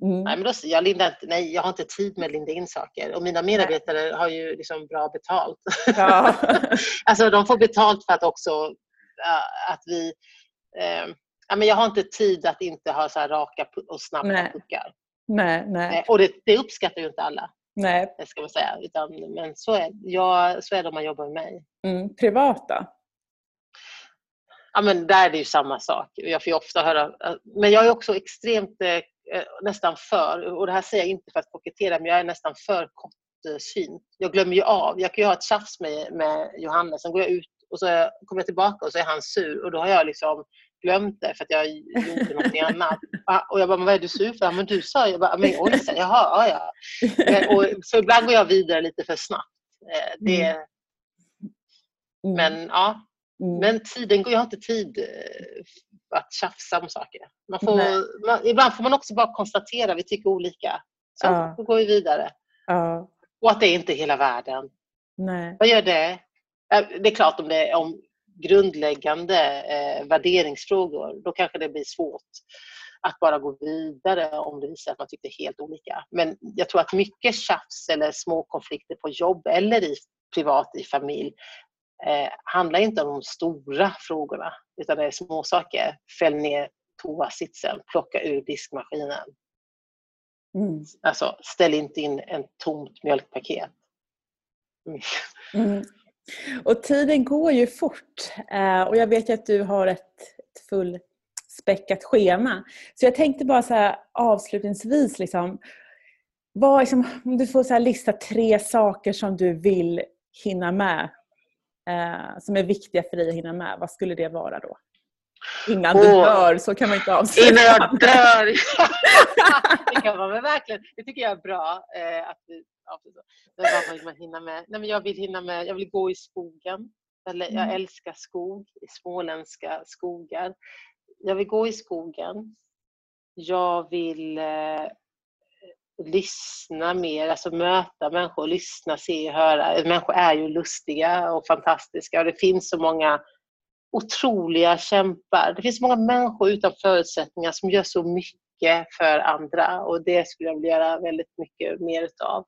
Mm. Nej, men då, jag, lindar nej, jag har inte tid med att linda in saker. Och mina medarbetare nej. har ju liksom bra betalt. Ja. (laughs) alltså de får betalt för att också att vi... Uh, ja, men jag har inte tid att inte ha så raka och snabba nej. puckar. Nej, nej. Och det, det uppskattar ju inte alla. Nej. Ska man säga. Utan, men så är, jag, så är det om man jobbar med mig. Mm. Privata? Ja, men där är det ju samma sak. Jag får ofta höra... Men jag är också extremt eh, Eh, nästan för, och det här säger jag inte för att kokettera, men jag är nästan för kortsynt. Jag glömmer ju av. Jag kan ju ha ett tjafs med, med Johannes, sen går jag ut Och så kommer jag tillbaka och så är han sur och då har jag liksom glömt det för att jag gjorde någonting annat. (laughs) Och jag bara, vad är du sur för? Men du sa ju men oj, jaha, ja, ja. (laughs) Och, så ibland går jag vidare lite för snabbt. Eh, det, mm. Men ja, mm. men tiden går, jag har inte tid eh, att tjafsa om saker. Man får, man, ibland får man också bara konstatera, vi tycker olika. Så ja. då går vi vidare. Ja. Och att det är inte hela världen. Nej. Vad gör det? Det är klart om det är om grundläggande eh, värderingsfrågor, då kanske det blir svårt att bara gå vidare om det visar att man tycker helt olika. Men jag tror att mycket tjafs eller små konflikter på jobb eller i privat i familj eh, handlar inte om de stora frågorna utan det är små saker. Fäll ner toasitsen, plocka ur diskmaskinen. Mm. Alltså, ställ inte in en tomt mjölkpaket. Mm. Mm. Och tiden går ju fort eh, och jag vet ju att du har ett, ett fullspäckat schema. Så jag tänkte bara så här, avslutningsvis, liksom, vad, liksom, om du får så lista tre saker som du vill hinna med, eh, som är viktiga för dig att hinna med, vad skulle det vara då? Innan oh. du dör, så kan man inte avsluta. Innan jag dör! (laughs) det kan man väl verkligen. Det tycker jag är bra. Eh, att vi avslutar. vad vill man hinna med? Nej, men jag vill hinna med, jag vill gå i skogen. Jag, jag mm. älskar skog, småländska skogar. Jag vill gå i skogen. Jag vill eh, lyssna mer, alltså möta människor, lyssna, se, höra. Människor är ju lustiga och fantastiska och det finns så många otroliga kämpar. Det finns många människor utan förutsättningar som gör så mycket för andra och det skulle jag vilja göra väldigt mycket mer utav.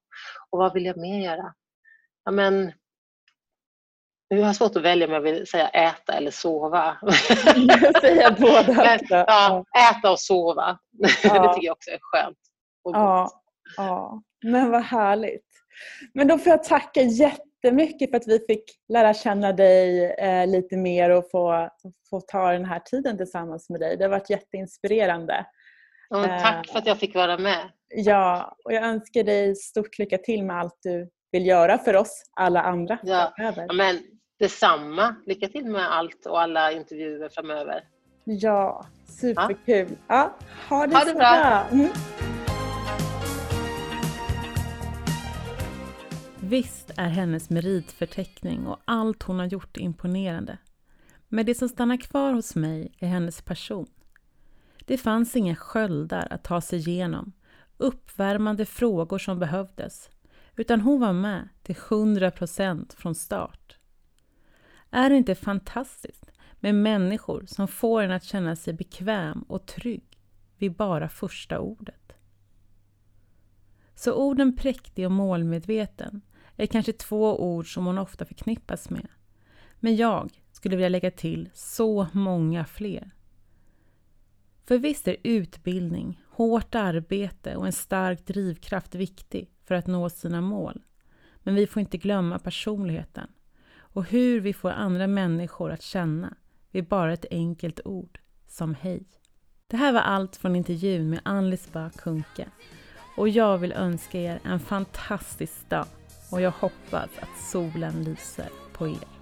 Och vad vill jag mer göra? Ja, men, nu har jag svårt att välja om jag vill säga äta eller sova. (laughs) säga båda. (laughs) Men, ja, äta och sova. (laughs) Ja. Det tycker jag också är skönt. Ja, ja, men vad härligt. Men då får jag tacka jättemycket för att vi fick lära känna dig eh, lite mer och få, få ta den här tiden tillsammans med dig. Det har varit jätteinspirerande. Ja, tack för att jag fick vara med. Ja, och jag önskar dig stort lycka till med allt du vill göra för oss alla andra ja. framöver. men detsamma. Lycka till med allt och alla intervjuer framöver. Ja, superkul. Ja. ja ha det, ha det så bra. bra. Mm. Visst är hennes meritförteckning och allt hon har gjort imponerande. Men det som stannar kvar hos mig är hennes person. Det fanns inga sköldar att ta sig igenom, uppvärmande frågor som behövdes, utan hon var med till 100 procent från start. Är det inte fantastiskt med människor som får en att känna sig bekväm och trygg vid bara första ordet? Så orden präktig och målmedveten är kanske två ord som hon ofta förknippas med. Men jag skulle vilja lägga till så många fler. För visst är utbildning, hårt arbete och en stark drivkraft viktig för att nå sina mål. Men vi får inte glömma personligheten och hur vi får andra människor att känna vid bara ett enkelt ord som hej. Det här var allt från intervjun med Ann Bah Kuhnke och jag vill önska er en fantastisk dag och jag hoppas att solen lyser på er.